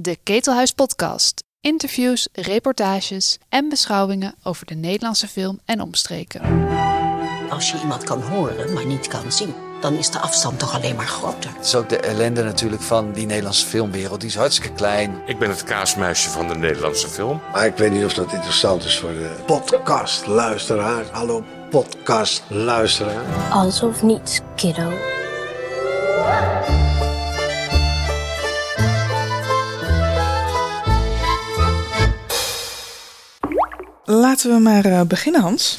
De Ketelhuis Podcast. Interviews, reportages en beschouwingen over de Nederlandse film en omstreken. Als je iemand kan horen, maar niet kan zien, dan is de afstand toch alleen maar groter. Het is ook de ellende natuurlijk van die Nederlandse filmwereld. Die is hartstikke klein. Ik ben het kaasmuisje van de Nederlandse film. Maar ik weet niet of dat interessant is voor de podcastluisteraar. Hallo podcastluisteraar. Alles of niets, kiddo. Laten we maar eh, beginnen, Hans.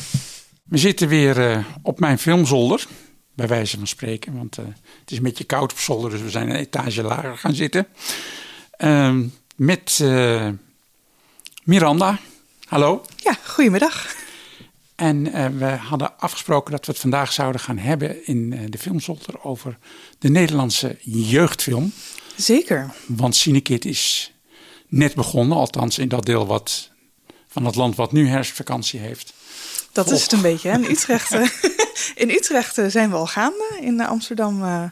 We zitten weer eh, op mijn filmzolder, bij wijze van spreken. Want eh, het is een beetje koud op zolder, dus we zijn een etage lager gaan zitten. Ehm, met Miranda. Hallo. Ja, goedemiddag. En we hadden afgesproken dat we het vandaag zouden gaan hebben in de filmzolder over de Nederlandse jeugdfilm. Zeker. Want Cinekit is net begonnen, althans in dat deel wat, van het land wat nu herfstvakantie heeft. Dat is het een beetje. Hè? In Utrecht, eh, in Utrecht eh, zijn we al gaande. In eh, Amsterdam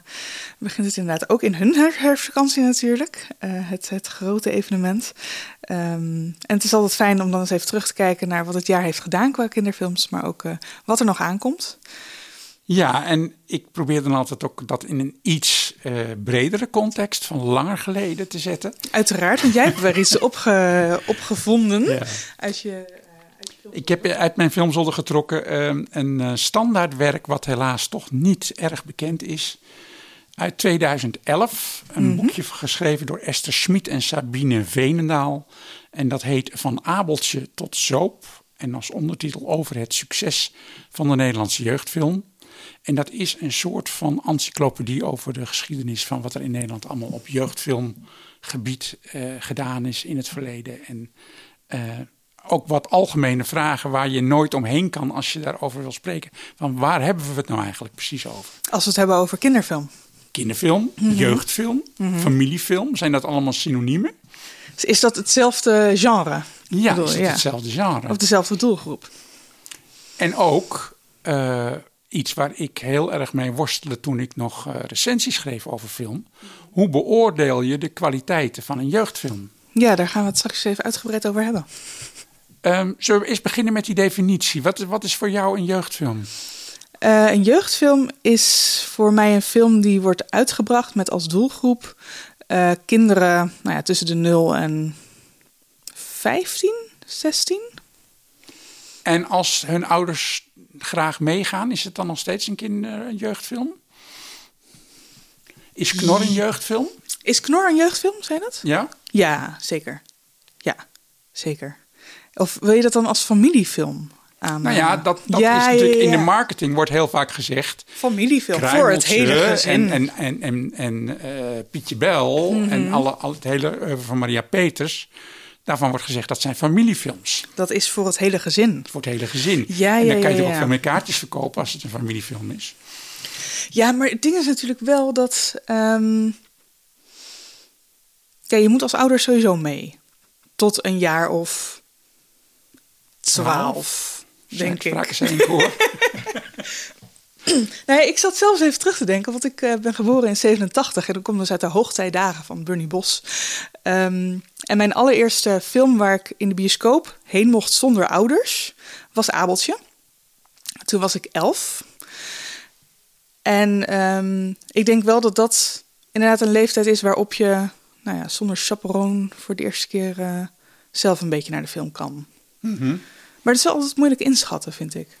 begint het inderdaad ook in hun her- herfstvakantie natuurlijk. Het, het grote evenement. Ehm, en het is altijd fijn om dan eens even terug te kijken naar wat het jaar heeft gedaan qua kinderfilms. Maar ook wat er nog aankomt. Ja, en ik probeer dan altijd ook dat in een iets eh, bredere context van langer geleden te zetten. Uiteraard, want jij hebt weer iets opge, opgevonden. Ja. Als je, Ik heb uit mijn filmzolder getrokken eh, een standaardwerk wat helaas toch niet erg bekend is. Uit 2011, een boekje geschreven door Esther Schmid en Sabine Venendaal. En dat heet Van Abeltje tot Zoop. En als ondertitel over het succes van de Nederlandse jeugdfilm. En dat is een soort van encyclopedie over de geschiedenis van wat er in Nederland allemaal op jeugdfilmgebied eh, gedaan is in het verleden. En eh, ook wat algemene vragen waar je nooit omheen kan als je daarover wil spreken. Van waar hebben we het nou eigenlijk precies over? als we het hebben over kinderfilm. Kinderfilm, jeugdfilm, familiefilm, zijn dat allemaal synoniemen? Is dat hetzelfde genre? Ja, Bedoel, is ja. hetzelfde genre. Of dezelfde doelgroep? En ook eh, iets waar ik heel erg mee worstelde toen ik nog eh, recensies schreef over film. Hoe beoordeel je de kwaliteiten van een jeugdfilm? Ja, daar gaan we het straks even uitgebreid over hebben. Ehm, zullen we eerst beginnen met die definitie? Wat, wat is voor jou een jeugdfilm? Eh, een jeugdfilm is voor mij een film die wordt uitgebracht met als doelgroep eh, kinderen nou ja, tussen de 0 en 15, 16. En als hun ouders graag meegaan, is het dan nog steeds een kinder- een jeugdfilm? Is Knor een jeugdfilm? Is Knor een jeugdfilm, zijn dat? Ja? Ja, zeker. Ja, zeker. Of wil je dat dan als familiefilm aan? Nou ja, dat, dat Ja, is ja, natuurlijk in de marketing wordt heel vaak gezegd. Familiefilm voor het hele gezin. En, en, en, en, en eh, Pietje Bel Mhm. en alle, al het hele van Maria Peters. Daarvan wordt gezegd dat zijn familiefilms. Dat is voor het hele gezin. Voor het hele gezin. Ja, en dan ja, kan je ja, ook ja. veel meer kaartjes verkopen als het een familiefilm is. Ja, maar het ding is natuurlijk wel dat. ehm, ja, je moet als ouder sowieso mee. Tot een jaar of twaalf, denk ik. Nee, ik zat zelfs even terug te denken, want ik eh, ben geboren in 87 en dan kom dus uit de hoogtijdagen van Bernie Bos. Ehm, en mijn allereerste film waar ik in de bioscoop heen mocht zonder ouders was Abeltje. Toen was ik elf. En ehm, ik denk wel dat dat inderdaad een leeftijd is waarop je nou ja, zonder chaperoon voor de eerste keer eh, zelf een beetje naar de film kan. Maar het is wel altijd moeilijk inschatten, vind ik.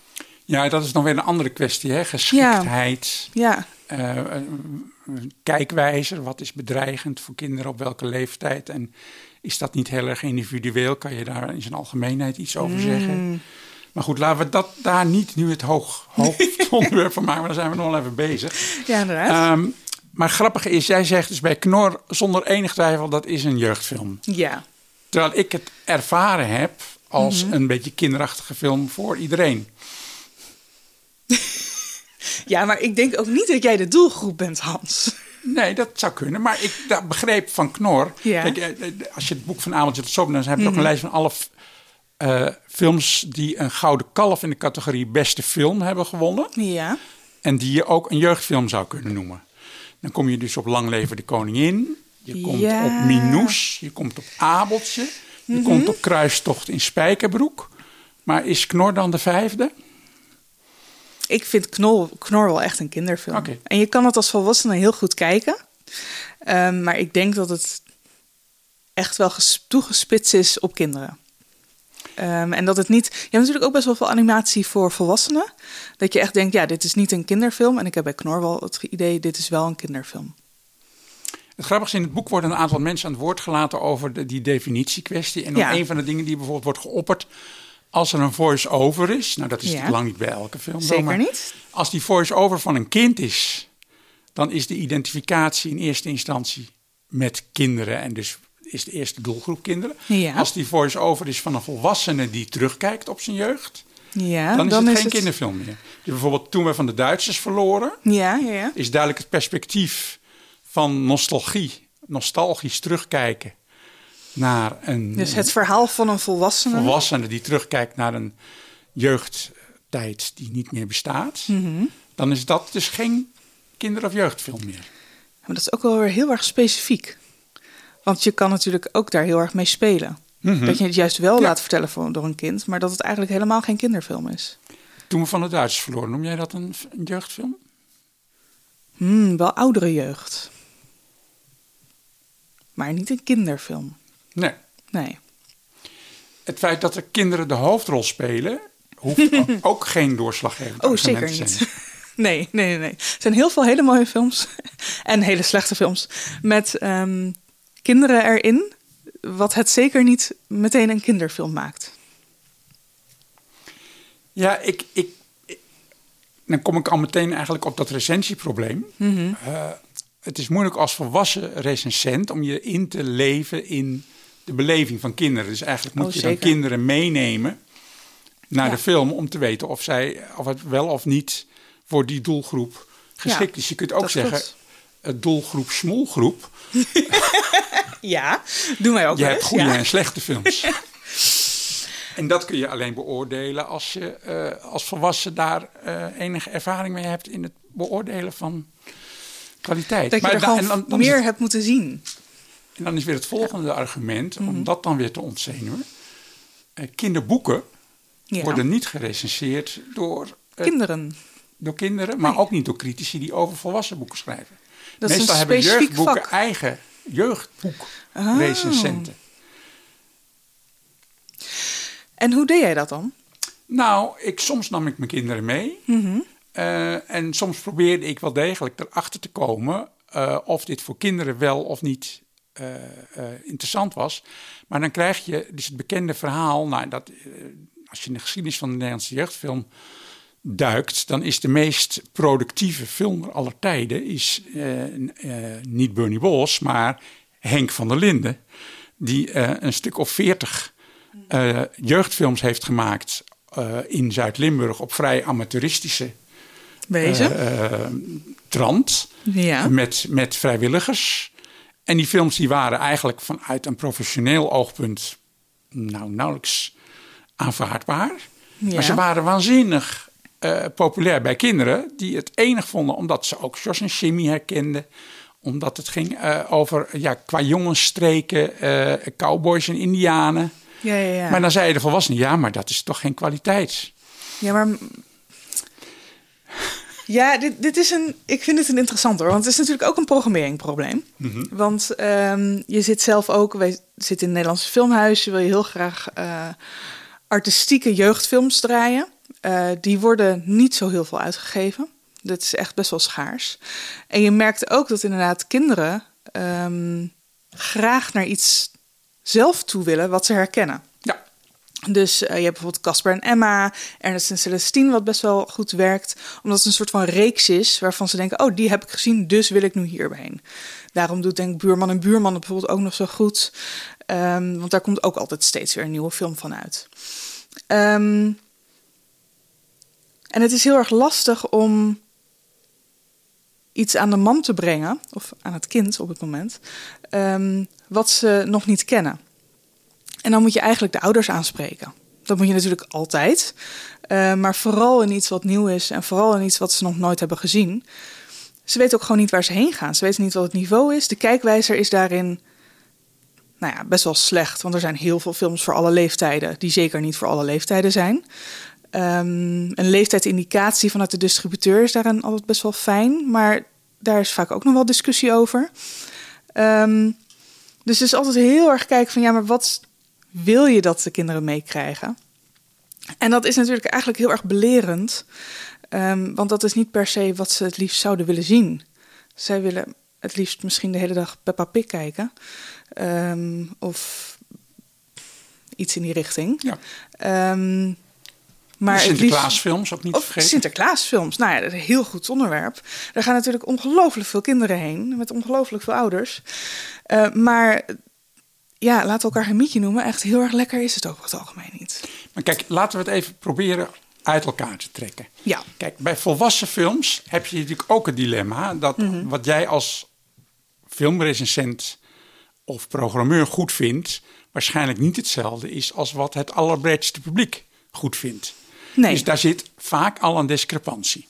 Ja, dat is nog weer een andere kwestie. Hè? Geschiktheid, Ja, kijkwijze. Wat is bedreigend voor kinderen op welke leeftijd? En is dat niet heel erg individueel? Kan je daar in zijn algemeenheid iets over Mm. zeggen? Maar goed, laten we dat daar niet nu het hoog, hoofdonderwerp van maken. Maar daar zijn we nog wel even bezig. ja inderdaad. Ehm, maar grappig is, jij zegt dus bij Knor zonder enig twijfel dat is een jeugdfilm. ja. Terwijl ik het ervaren heb als Mhm. een beetje kinderachtige film voor iedereen. Ja, maar ik denk ook niet dat jij de doelgroep bent, Hans. Nee, dat zou kunnen. Maar ik dat begreep van Knor. Ja. Kijk, eh, eh, als je het boek van Abeltje tot dan heb je ook een lijst van alle eh, films die een gouden kalf in de categorie beste film hebben gewonnen. Ja. En die je ook een jeugdfilm zou kunnen noemen. Dan kom je dus op Lang leven de koningin. Je komt Ja. op Minoes, je komt op Abeltje, je Mhm. komt op Kruistocht in Spijkerbroek. Maar is Knor dan de vijfde? Ik vind Knor, Knor wel echt een kinderfilm. En je kan het als volwassene heel goed kijken. Ehm, maar ik denk dat het echt wel ges- toegespitst is op kinderen. Ehm, en dat het niet. Je hebt natuurlijk ook best wel veel animatie voor volwassenen. Dat je echt denkt, ja, dit is niet een kinderfilm. En ik heb bij Knor wel het idee, dit is wel een kinderfilm. Het grappige is, in het boek worden een aantal mensen aan het woord gelaten over de, die definitiekwestie. En Ja. een van de dingen die bijvoorbeeld wordt geopperd als er een voice-over is. Nou, dat is Ja. lang niet bij elke film. Zeker maar niet. Als die voice-over van een kind is, dan is de identificatie in eerste instantie met kinderen. En dus is de eerste doelgroep kinderen. Ja. Als die voice-over is van een volwassene die terugkijkt op zijn jeugd, Ja, dan is het geen kinderfilm meer. Dus bijvoorbeeld toen we van de Duitsers verloren, Ja, ja, ja. is duidelijk het perspectief van nostalgie, nostalgisch terugkijken naar een Dus het verhaal van een volwassene. volwassene die terugkijkt naar een jeugdtijd die niet meer bestaat, Mhm. dan is dat dus geen kinder- of jeugdfilm meer. Maar dat is ook wel weer heel erg specifiek. Want je kan natuurlijk ook daar heel erg mee spelen. Dat je het juist wel Mhm. Ja. laat vertellen voor, door een kind, maar dat het eigenlijk helemaal geen kinderfilm is. Toen we van de Duitsers verloren, noem jij dat een, een jeugdfilm? Hmm, wel oudere jeugd. Maar niet een kinderfilm. Nee. Nee. Het feit dat er kinderen de hoofdrol spelen, hoeft ook- ook geen doorslaggevend Oh, zeker te niet. zijn. Nee, nee, nee, nee. Er zijn heel veel hele mooie films en hele slechte films met ehm, kinderen erin, wat het zeker niet meteen een kinderfilm maakt. Ja, ik, ik, ik- dan kom ik al meteen eigenlijk op dat recensieprobleem. Mhm. Eh, het is moeilijk als volwassen recensent om je in te leven in de beleving van kinderen. Dus eigenlijk moet Oh, je dan kinderen meenemen naar Ja. de film om te weten of, zij, of het wel of niet voor die doelgroep geschikt Ja, is. Je kunt ook zeggen, het doelgroep smolgroep. Ja, doen wij ook Je hebt goede ja. en slechte films. en dat kun je alleen beoordelen als je eh, als volwassen daar eh, enige ervaring mee hebt in het beoordelen van kwaliteit. Dat je er da- gewoon en dan, dan is meer het- hebt moeten zien. En dan is weer het volgende argument, Mhm. om dat dan weer te ontzenuwen. Eh, kinderboeken Ja. worden niet gerecenseerd door, eh, Kinderen. door kinderen, maar ook niet door critici die over volwassen boeken schrijven. Dat Meestal hebben jeugdboeken vak. eigen Ah. jeugdboekrecensenten. En hoe deed jij dat dan? Nou, ik, soms nam ik mijn kinderen mee. Mhm. Eh, en soms probeerde ik wel degelijk erachter te komen of dit voor kinderen wel of niet eh, eh, interessant was. Maar dan krijg je dus het bekende verhaal, nou, dat, eh, als je in de geschiedenis van de Nederlandse jeugdfilm duikt, dan is de meest productieve film aller tijden is, niet Bernie Bos, maar Henk van der Linden. Die een stuk of veertig jeugdfilms heeft gemaakt in Zuid-Limburg op vrij amateuristische eh, trant. Ja. Met, met vrijwilligers. En die films die waren eigenlijk vanuit een professioneel oogpunt nou, nauwelijks aanvaardbaar. Ja. Maar ze waren waanzinnig eh, populair bij kinderen die het enig vonden omdat ze ook Jos en Jimmy herkenden. Omdat het ging eh, over ja, qua jongensstreken, eh cowboys en indianen. ja, ja, ja. Maar dan zeiden de volwassenen, ja, maar dat is toch geen kwaliteit. Ja, maar. Ja, dit, dit is een. Ik vind het een interessant hoor. Want het is natuurlijk ook een programmeringprobleem. Want ehm, je zit zelf ook. Wij zitten in het Nederlandse filmhuis. Je wil je heel graag eh, artistieke jeugdfilms draaien. Eh, die worden niet zo heel veel uitgegeven. Dat is echt best wel schaars. En je merkt ook dat inderdaad kinderen ehm, graag naar iets zelf toe willen wat ze herkennen. Ja, Dus eh, je hebt bijvoorbeeld Casper en Emma, Ernest en Celestine, wat best wel goed werkt. Omdat het een soort van reeks is waarvan ze denken: oh, die heb ik gezien, dus wil ik nu hierbij. Daarom doet denk ik Buurman en Buurman bijvoorbeeld ook nog zo goed. Ehm, want daar komt ook altijd steeds weer een nieuwe film van uit. Ehm, en het is heel erg lastig om iets aan de man te brengen, of aan het kind op het moment, ehm, wat ze nog niet kennen. En dan moet je eigenlijk de ouders aanspreken. Dat moet je natuurlijk altijd. Eh, maar vooral in iets wat nieuw is en vooral in iets wat ze nog nooit hebben gezien. ze weten ook gewoon niet waar ze heen gaan. Ze weten niet wat het niveau is. De kijkwijzer is daarin nou ja, best wel slecht. Want er zijn heel veel films voor alle leeftijden, die zeker niet voor alle leeftijden zijn. Ehm, een leeftijdindicatie vanuit de distributeur is daarin altijd best wel fijn. Maar daar is vaak ook nog wel discussie over. Ehm, dus het is altijd heel erg kijken van ja, maar wat wil je dat de kinderen meekrijgen? En dat is natuurlijk eigenlijk heel erg belerend. Ehm, want dat is niet per se wat ze het liefst zouden willen zien. Zij willen het liefst misschien de hele dag Peppa Pig kijken. Ehm, of iets in die richting. Ja. Ehm, maar Sinterklaasfilms ook niet of vergeten. Sinterklaasfilms. Nou ja, dat is een heel goed onderwerp. Daar gaan natuurlijk ongelooflijk veel kinderen heen. Met ongelooflijk veel ouders. Eh, maar ja, laten we elkaar geen mietje noemen. Echt heel erg lekker is het ook over het algemeen niet. Maar kijk, laten we het even proberen uit elkaar te trekken. Ja. Kijk, bij volwassen films heb je natuurlijk ook het dilemma dat wat jij als filmrecensent of programmeur goed vindt, waarschijnlijk niet hetzelfde is als wat het allerbreedste publiek goed vindt. Nee. Dus daar zit vaak al een discrepantie.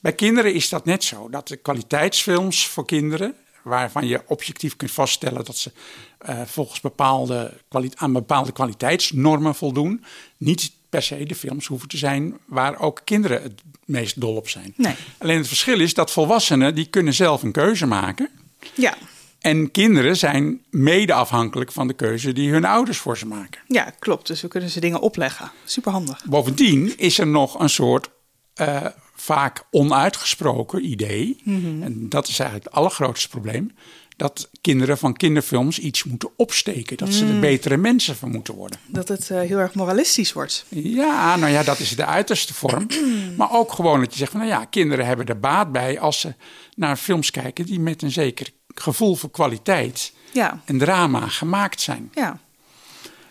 Bij kinderen is dat net zo. Dat de kwaliteitsfilms voor kinderen, waarvan je objectief kunt vaststellen dat ze eh, volgens bepaalde aan bepaalde kwaliteitsnormen voldoen, niet per se de films hoeven te zijn waar ook kinderen het meest dol op zijn. Nee. Alleen het verschil is dat volwassenen die kunnen zelf een keuze maken. Ja. En kinderen zijn mede afhankelijk van de keuze die hun ouders voor ze maken. ja, klopt. Dus we kunnen ze dingen opleggen. Superhandig. Bovendien is er nog een soort eh, vaak onuitgesproken idee. En dat is eigenlijk het allergrootste probleem. Dat kinderen van kinderfilms iets moeten opsteken. Dat ze er betere mensen van moeten worden. Dat het eh, heel erg moralistisch wordt. Ja, nou ja, dat is de uiterste vorm. Maar ook gewoon dat je zegt van, nou ja, kinderen hebben er baat bij als ze naar films kijken die met een zeker gevoel voor kwaliteit Ja. en drama gemaakt zijn. Ja.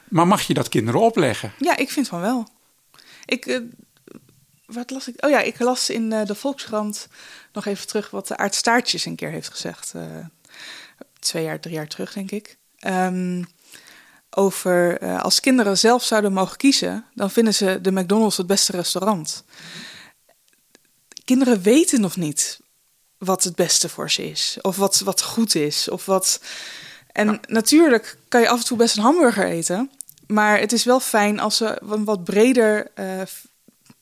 Maar mag je dat kinderen opleggen? Ja, ik vind van wel. Ik, eh, wat las ik? Oh ja, ik las in eh, de Volkskrant nog even terug wat de Aart Staartjes een keer heeft gezegd. eh, twee jaar, drie jaar terug, denk ik. Ehm, over eh, als kinderen zelf zouden mogen kiezen, dan vinden ze de McDonald's het beste restaurant. Kinderen weten nog niet wat het beste voor ze is, of wat, wat goed is, of wat. En natuurlijk kan je af en toe best een hamburger eten, maar het is wel fijn als ze een wat breder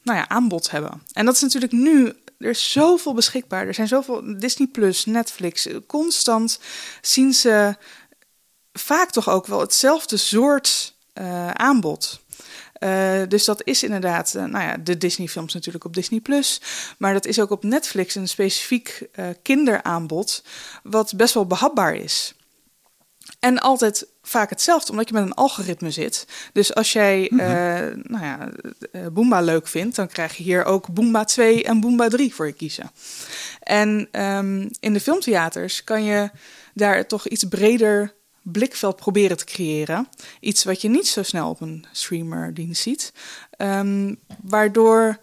nou ja, aanbod hebben. En dat is natuurlijk nu. Er is zoveel beschikbaar. Er zijn zoveel Disney Plus, Netflix. Constant zien ze vaak toch ook wel hetzelfde soort eh, aanbod. Eh, dus dat is inderdaad, eh, nou ja, de Disney-films natuurlijk op Disney Plus, maar dat is ook op Netflix een specifiek kinderaanbod, wat best wel behapbaar is. En altijd vaak hetzelfde, omdat je met een algoritme zit. Dus als jij eh, nou ja, eh, Boomba leuk vindt, dan krijg je hier ook Boomba 2 en Boomba 3 voor je kiezen. En ehm, in de filmtheaters kan je daar toch iets breder blikveld proberen te creëren. Iets wat je niet zo snel op een streamerdienst ziet. Ehm, waardoor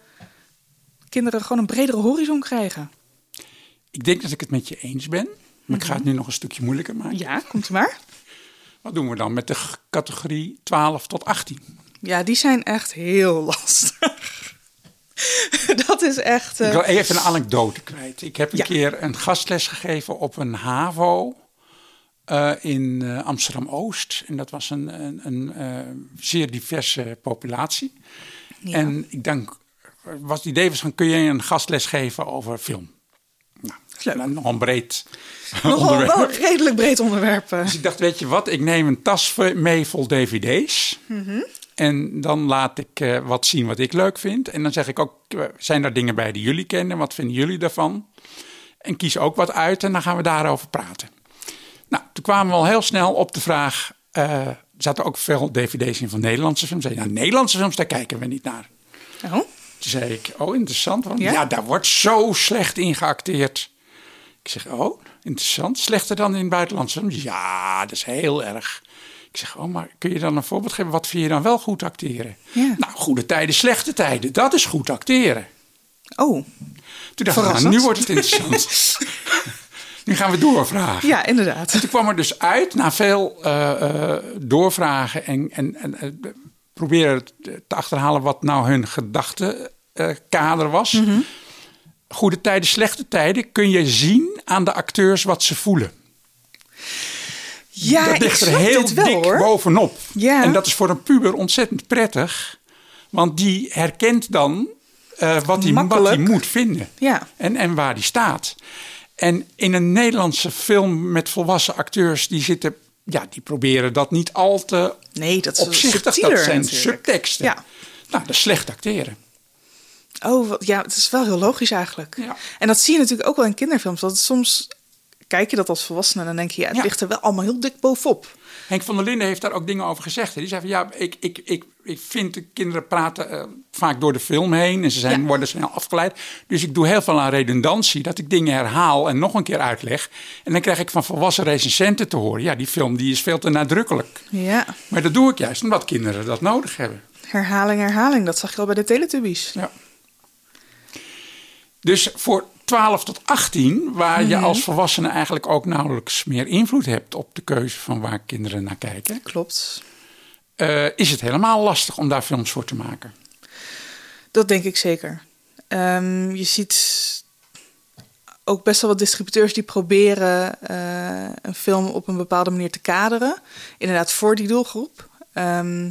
kinderen gewoon een bredere horizon krijgen. Ik denk dat ik het met je eens ben. Maar ik ga het nu nog een stukje moeilijker maken. Ja, komt u maar. Wat doen we dan met de categorie 12 tot 18? Ja, die zijn echt heel lastig. dat is echt. eh, Ik wil even een anekdote kwijt. Ik heb een Ja. keer een gastles gegeven op een HAVO eh, in eh, Amsterdam-Oost. En dat was een, een, een eh, zeer diverse populatie. En ik denk, wat het idee was van, kun je een gastles geven over film? Nou, Leuk. nog een breed Nogal onderwerp. wel een redelijk breed onderwerp. eh. Dus ik dacht, weet je wat, ik neem een tas mee vol dvd's. En dan laat ik eh, wat zien wat ik leuk vind. En dan zeg ik ook, eh, zijn er dingen bij die jullie kennen? Wat vinden jullie daarvan? En kies ook wat uit en dan gaan we daarover praten. Nou, toen kwamen we al heel snel op de vraag... er zaten ook veel dvd's in van Nederlandse films. Zei, nou, Nederlandse films, daar kijken we niet naar. Oh, Toen zei ik, oh interessant, want Ja? ja, daar wordt zo slecht in geacteerd. Ik zeg, oh, interessant. Slechter dan in buitenlandse films? Ja, dat is heel erg. Ik zeg, oh, maar kun je dan een voorbeeld geven? Wat vind je dan wel goed acteren? Ja. Nou, goede tijden, slechte tijden, dat is goed acteren. oh. Toen dacht ik, nou, nu wordt het interessant. nu gaan we doorvragen. ja, inderdaad. En toen kwam er dus uit, na veel eh, eh, doorvragen en, en, en eh, proberen te achterhalen wat nou hun gedachtenkader was. Goede tijden, slechte tijden kun je zien aan de acteurs wat ze voelen. Ja, dat ligt er heel wel, dik hoor. bovenop. Ja. En dat is voor een puber ontzettend prettig. Want die herkent dan eh, wat hij wat hij moet vinden. Ja. En, en waar die staat. En in een Nederlandse film met volwassen acteurs... die zitten, ja, die proberen dat niet al te Nee, dat is opzichtig. Dat zijn natuurlijk. subteksten. Ja. Nou, dat is slecht acteren. Oh, wat- ja, het is wel heel logisch eigenlijk. Ja. En dat zie je natuurlijk ook wel in kinderfilms. Dat soms kijk je dat als volwassene en dan denk je, ja, het Ja. ligt er wel allemaal heel dik bovenop. Henk van der Linden heeft daar ook dingen over gezegd. hè. Die zei van ja, ik, ik, ik, ik vind de kinderen praten eh, vaak door de film heen en ze zijn, Ja. worden snel afgeleid. Dus ik doe heel veel aan redundantie, dat ik dingen herhaal en nog een keer uitleg. En dan krijg ik van volwassen recensenten te horen, ja, die film die is veel te nadrukkelijk. Ja, Maar dat doe ik juist omdat kinderen dat nodig hebben. herhaling, herhaling. Dat zag je al bij de Teletubbies. Ja. Dus voor 12 tot 18, waar je als volwassene eigenlijk ook nauwelijks meer invloed hebt op de keuze van waar kinderen naar kijken, Klopt. eh, is het helemaal lastig om daar films voor te maken. Dat denk ik zeker. Ehm, je ziet ook best wel wat distributeurs die proberen eh, een film op een bepaalde manier te kaderen. Inderdaad, voor die doelgroep. Ehm,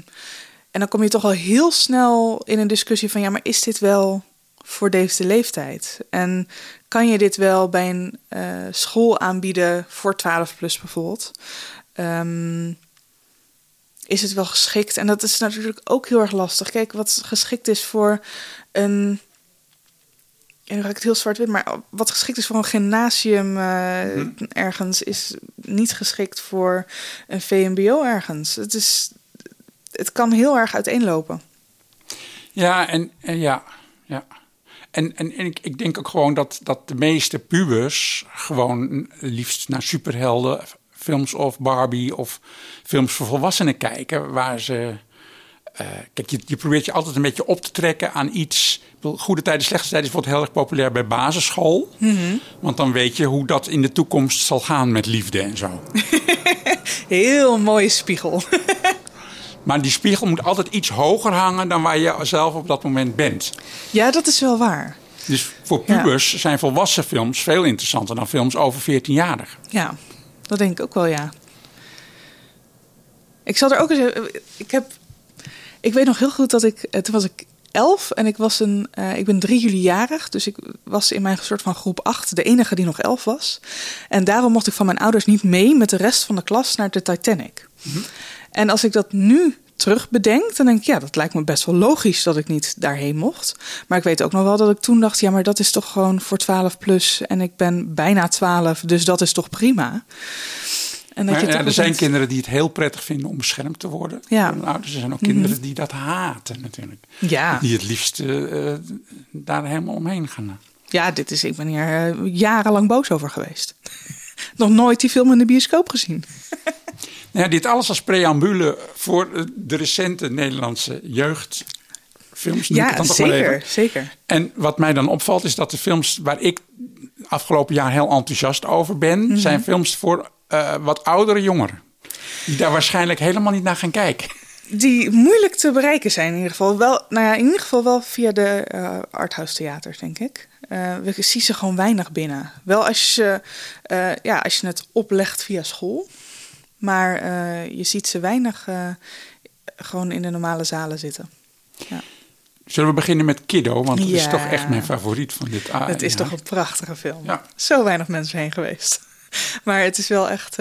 en dan kom je toch al heel snel in een discussie van ja, maar is dit wel voor deze leeftijd? En kan je dit wel bij een eh, school aanbieden voor 12 plus bijvoorbeeld? Ehm, is het wel geschikt? En dat is natuurlijk ook heel erg lastig. Kijk, wat geschikt is voor een. En nu ga ik het heel zwart-wit, maar wat geschikt is voor een gymnasium eh, ergens, is niet geschikt voor een VMBO ergens. Het, is, het kan heel erg uiteenlopen. Ja, en, en ja, ja. En, en, en ik, ik denk ook gewoon dat, dat de meeste pubers gewoon liefst naar superhelden films of Barbie of films voor volwassenen kijken, waar ze. eh, kijk, je, je probeert je altijd een beetje op te trekken aan iets. Goede tijden, slechte tijden is wordt heel erg populair bij basisschool. Want dan weet je hoe dat in de toekomst zal gaan met liefde en zo. Heel mooie spiegel. Maar die spiegel moet altijd iets hoger hangen dan waar je zelf op dat moment bent. ja, dat is wel waar. Dus voor Ja. pubers zijn volwassen films veel interessanter dan films over 14-jarigen. Ja, dat denk ik ook wel, ja. Ik zal er ook eens. Ik heb. Ik weet nog heel goed dat ik. eh, Toen was ik elf en ik was een. eh, ik ben 3 juli jarig, dus ik was in mijn soort van groep 8 de enige die nog elf was. En daarom mocht ik van mijn ouders niet mee met de rest van de klas naar de Titanic. En als ik dat nu terug bedenk, dan denk ik, ja, dat lijkt me best wel logisch dat ik niet daarheen mocht. Maar ik weet ook nog wel dat ik toen dacht, ja, maar dat is toch gewoon voor 12 plus en ik ben bijna 12, dus dat is toch prima. En Maar, je ja, er zijn kinderen die het heel prettig vinden om beschermd te worden. Ja. ouders. Er zijn ook kinderen die dat haten natuurlijk. Ja. Die het liefst eh, daar helemaal omheen gaan. Ja, dit is, ik ben hier eh, jarenlang boos over geweest. Nog nooit die film in de bioscoop gezien. Nou ja, dit alles als preambule voor de recente Nederlandse ik het Ja, zeker, zeker. En wat mij dan opvalt is dat de films waar ik afgelopen jaar heel enthousiast over ben, zijn films voor eh, wat oudere jongeren. Die daar waarschijnlijk helemaal niet naar gaan kijken. Die moeilijk te bereiken zijn in ieder geval. Wel, nou ja, in ieder geval wel via de eh arthouse theaters, denk ik. Eh, we zien ze gewoon weinig binnen. Wel als je, eh, ja, als je het oplegt via school. Maar je ziet ze weinig gewoon in de normale zalen zitten. Zullen we beginnen met Kiddo? Want dat is Ja. toch echt mijn favoriet van dit ah, het is ja. toch een prachtige film. Ja. Zo weinig mensen heen geweest. Maar het is wel echt...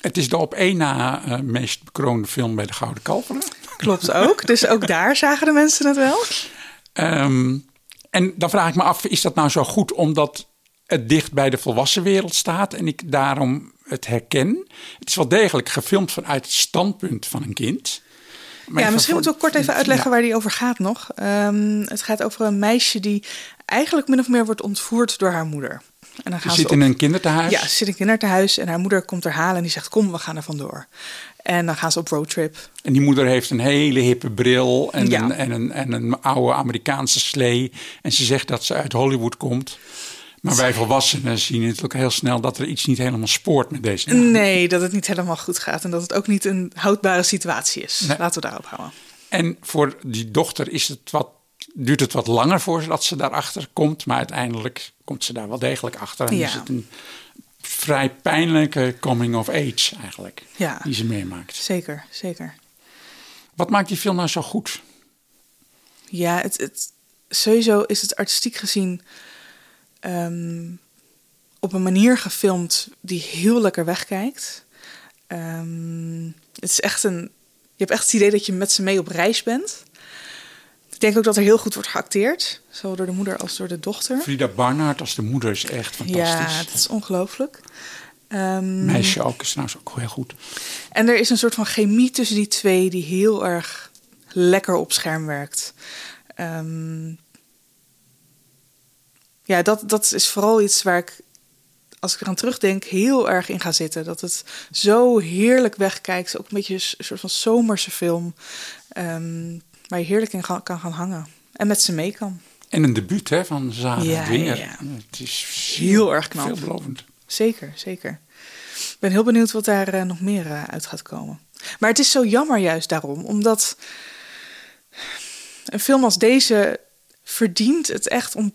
Het is de op één na eh, meest bekroonde film bij de Gouden Kalveren. klopt ook. dus ook daar zagen de mensen het wel. Ehm, en dan vraag ik me af, is dat nou zo goed omdat het dicht bij de volwassen wereld staat en ik daarom het herken? Het is wel degelijk gefilmd vanuit het standpunt van een kind. Maar ja, misschien moeten we kort even uitleggen Ja. waar die over gaat nog. Ehm, het gaat over een meisje die eigenlijk min of meer wordt ontvoerd door haar moeder. En dan Ze zit ze in een kinderthuis. Ja, ze zit in een kinderthuis en haar moeder komt haar halen en die zegt: Kom, we gaan er vandoor. En dan gaan ze op roadtrip. En die moeder heeft een hele hippe bril en, Ja. een, en, een, en een oude Amerikaanse slee. En ze zegt dat ze uit Hollywood komt. Maar wij volwassenen zien natuurlijk heel snel dat er iets niet helemaal spoort met deze dame. Nee, dat het niet helemaal goed gaat en dat het ook niet een houdbare situatie is. Nee. Laten we daarop houden. En voor die dochter is het wat duurt het wat langer voordat ze daarachter komt. Maar uiteindelijk komt ze daar wel degelijk achter. En Ja. is het een vrij pijnlijke coming of age eigenlijk. Ja. Die ze meemaakt. Zeker, zeker. Wat maakt die film nou zo goed? Ja, het, het, sowieso is het artistiek gezien ehm, op een manier gefilmd die heel lekker wegkijkt. Ehm, het is echt een. Je hebt echt het idee dat je met ze mee op reis bent. Ik denk ook dat er heel goed wordt geacteerd, zowel door de moeder als door de dochter. Frida Barnard als de moeder is echt fantastisch. Ja, dat is ongelooflijk. Ehm, Meisje ook is trouwens ook heel goed. En er is een soort van chemie tussen die twee die heel erg lekker op scherm werkt. Ehm, ja, dat, dat is vooral iets waar ik, als ik eraan terugdenk, heel erg in ga zitten. Dat het zo heerlijk wegkijkt. Ook een beetje een soort van zomerse film. ehm, waar je heerlijk in ga- kan gaan hangen. En met ze mee kan. En een debuut hè, van Zara Ja, Dwinger. ja, ja. Het is Heel erg knap. Veelbelovend. Zeker, zeker. Ik ben heel benieuwd wat daar eh, nog meer eh, uit gaat komen. Maar het is zo jammer juist daarom, omdat een film als deze verdient het echt om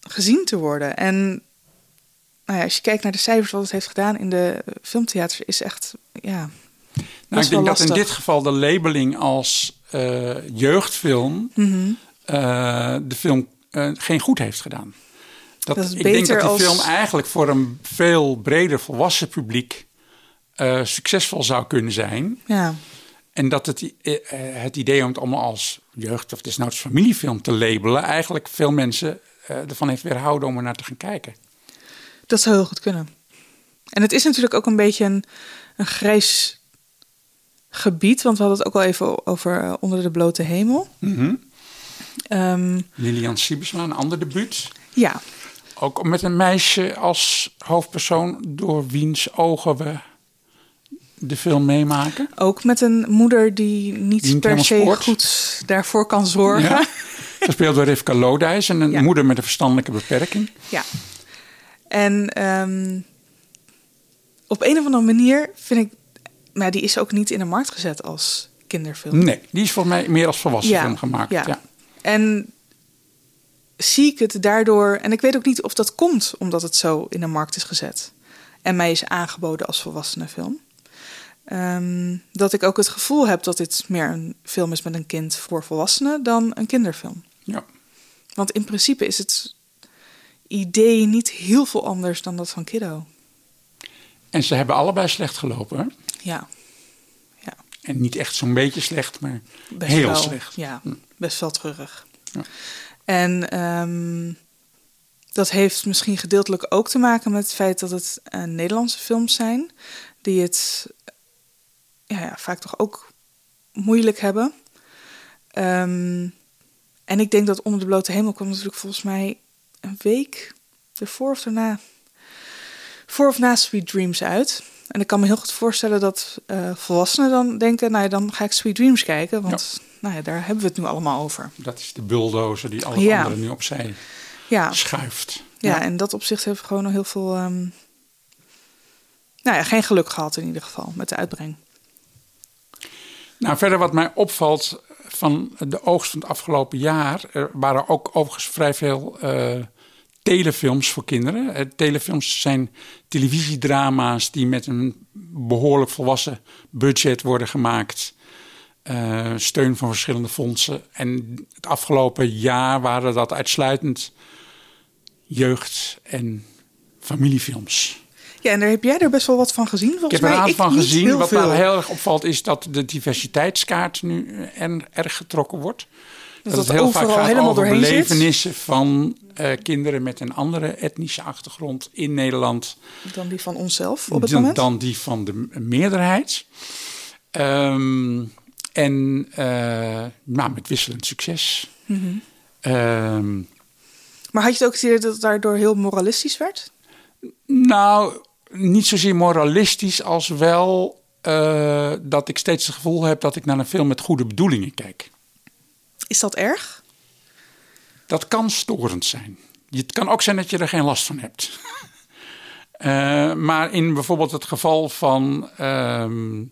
gezien te worden. En nou ja, als je kijkt naar de cijfers wat het heeft gedaan in de filmtheaters, is echt, ja, Nou, ik denk dat in dit geval de labeling als jeugdfilm Mhm. eh, de film eh, geen goed heeft gedaan. Dat, Dat is ik denk dat die als- film eigenlijk voor een veel breder volwassen publiek eh, succesvol zou kunnen zijn. ja, En dat het, eh, eh, het idee om het allemaal als jeugd- of desnoods familiefilm te labelen, eigenlijk veel mensen eh, ervan heeft weerhouden om er naar te gaan kijken. dat zou heel goed kunnen. En het is natuurlijk ook een beetje een, een grijs gebied, want we hadden het ook al even over eh, Onder de blote hemel. Mhm. Ehm, Lilian Siebesma, een ander debuut. ja, Ook met een meisje als hoofdpersoon door wiens ogen we de film meemaken. Ook met een moeder die niet Die per se goed daarvoor kan zorgen. Ja. Ja. Gespeeld door Rivka Lodijs en een Ja. moeder met een verstandelijke beperking. En ehm, op een of andere manier vind ik... Maar die is ook niet in de markt gezet als kinderfilm. Nee, die is voor mij meer als volwassen Ja, film gemaakt. ja. Ja. En zie ik het daardoor... En ik weet ook niet of dat komt omdat het zo in de markt is gezet. En mij is aangeboden als volwassenenfilm. Ehm, dat ik ook het gevoel heb dat dit meer een film is met een kind voor volwassenen dan een kinderfilm. Ja. Want in principe is het idee niet heel veel anders dan dat van Kiddo. En ze hebben allebei slecht gelopen. Hè? Ja, En niet echt zo'n beetje slecht, maar best heel wel. slecht. Ja, best wel treurig. Ja. En ehm, dat heeft misschien gedeeltelijk ook te maken met het feit dat het eh, Nederlandse films zijn, die het ja, ja, vaak toch ook moeilijk hebben. Ehm, en ik denk dat Onder de Blote Hemel kwam natuurlijk volgens mij een week ervoor of daarna. Voor of na Sweet Dreams uit. En ik kan me heel goed voorstellen dat eh, volwassenen dan denken... nou ja, dan ga ik Sweet Dreams kijken. Want nou ja, daar hebben we het nu allemaal over. Dat is de bulldozer die alle Ja. anderen nu opzij Ja, schuift. ja, en dat opzicht heeft gewoon nog heel veel... ehm, nou ja, geen geluk gehad in ieder geval met de uitbreng. Nou, verder wat mij opvalt van de oogst van het afgelopen jaar... er waren ook overigens vrij veel eh, telefilms voor kinderen. Eh, telefilms zijn televisiedrama's die met een behoorlijk volwassen budget worden gemaakt... Eh, steun van verschillende fondsen. En het afgelopen jaar waren dat uitsluitend jeugd- en familiefilms. Ja, en daar heb jij er best wel wat van gezien, volgens Ik heb er mij. een aantal van gezien. Wat mij heel erg opvalt is dat de diversiteitskaart nu eh, er, erg getrokken wordt. Dat, dat het heel vaak gaat helemaal over doorheen zit. belevenissen van eh, kinderen met een andere etnische achtergrond in Nederland Dan die van onszelf op het dan, moment. dan die van de meerderheid. Ehm, en nou, met wisselend succes. Mhm. Ehm, Maar had je het ook het idee dat het daardoor heel moralistisch werd? Nou, niet zozeer moralistisch als wel eh, dat ik steeds het gevoel heb dat ik naar een film met goede bedoelingen kijk. Is dat erg? Dat kan storend zijn. Het kan ook zijn dat je er geen last van hebt. Eh, maar in bijvoorbeeld het geval van ehm,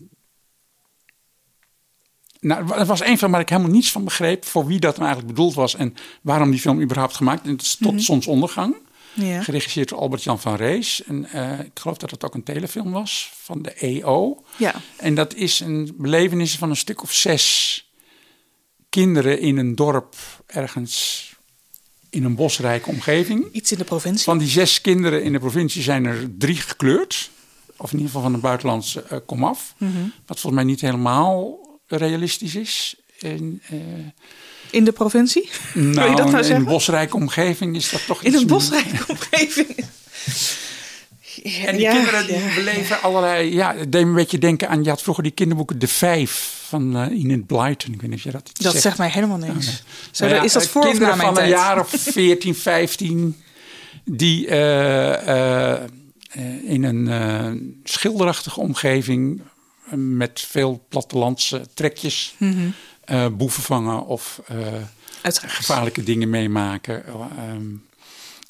nou, er was één film waar ik helemaal niets van begreep... voor wie dat nou eigenlijk bedoeld was... en waarom die film überhaupt gemaakt. En dat is Tot Zonsondergang. Ja. Geregisseerd door Albert-Jan van Rees. En eh, ik geloof dat het ook een telefilm was van de EO. Ja. En dat is een belevenis van een stuk of zes kinderen in een dorp ergens in een bosrijke omgeving. Iets in de provincie. Van die zes kinderen in de provincie zijn er drie gekleurd. Of in ieder geval van een buitenlandse eh, komaf. Mhm. Wat volgens mij niet helemaal realistisch is. En, eh, In de provincie? Wil je nou, dat nou in een bosrijke omgeving is dat toch In een bosrijke omgeving. Ja, En die ja, kinderen die ja. beleven allerlei... Ja, het deed me een beetje denken aan... Je had vroeger die kinderboeken De Vijf van eh Enid Blyton. Ik weet niet of je dat iets Dat zegt. zegt mij helemaal niks. Nou dat- ja, is dat eh, voor of na kinderen mijn van een jaar of 14, 15... die eh, in een schilderachtige omgeving... met veel plattelandse trekjes... Mhm. boeven vangen of gevaarlijke dingen meemaken. Eh, ehm,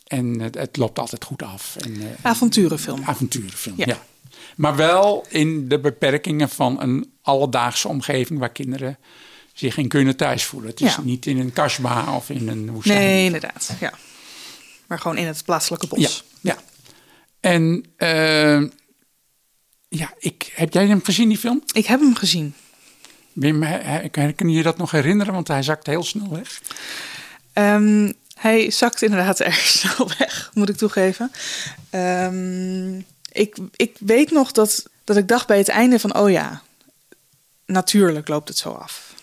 en het, het loopt altijd goed af. En, Avonturenfilm. avonturenfilm, Ja. ja. Maar wel in de beperkingen van een alledaagse omgeving waar kinderen zich in kunnen thuis voelen. Het is Ja. niet in een kasbah of in een woestijn. Nee, inderdaad. Ja. Maar gewoon in het plaatselijke bos. Ja, ja. En eh, ja, ik, heb jij hem gezien, die film? Ik heb hem gezien. Wim, kun je je dat nog herinneren? Want hij zakt heel snel weg. Ehm, hij zakt inderdaad erg snel weg, moet ik toegeven. Ehm, ik, ik weet nog dat, dat ik dacht bij het einde van... oh ja, natuurlijk loopt het zo af.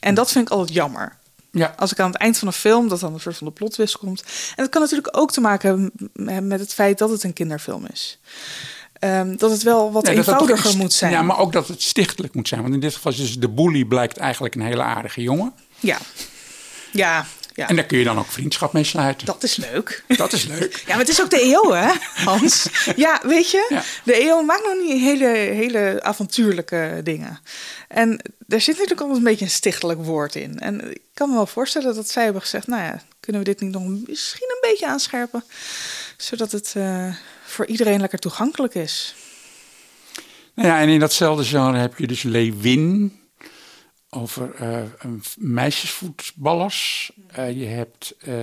En dat vind ik altijd jammer. Ja, Als ik aan het eind van een film, dat dan een soort van de plotwist komt. En dat kan natuurlijk ook te maken hebben met het feit dat het een kinderfilm is. Ehm, dat het wel wat Nee, eenvoudiger moet zijn. Ja, maar ook dat het stichtelijk moet zijn. Want in dit geval is dus de bully blijkt eigenlijk een hele aardige jongen. ja. ja, ja. En daar kun je dan ook vriendschap mee sluiten. dat is leuk. Dat is leuk. Ja, maar het is ook de EO, hè, Hans? Ja, weet je, Ja. de EO maakt nog niet hele, hele avontuurlijke dingen. En daar zit natuurlijk altijd een beetje een stichtelijk woord in. En ik kan me wel voorstellen dat zij hebben gezegd... nou ja, kunnen we dit niet nog misschien een beetje aanscherpen... zodat het eh, voor iedereen lekker toegankelijk is. Nou ja, en in datzelfde genre heb je dus Lewin over eh, meisjesvoetballers. Eh, je hebt eh,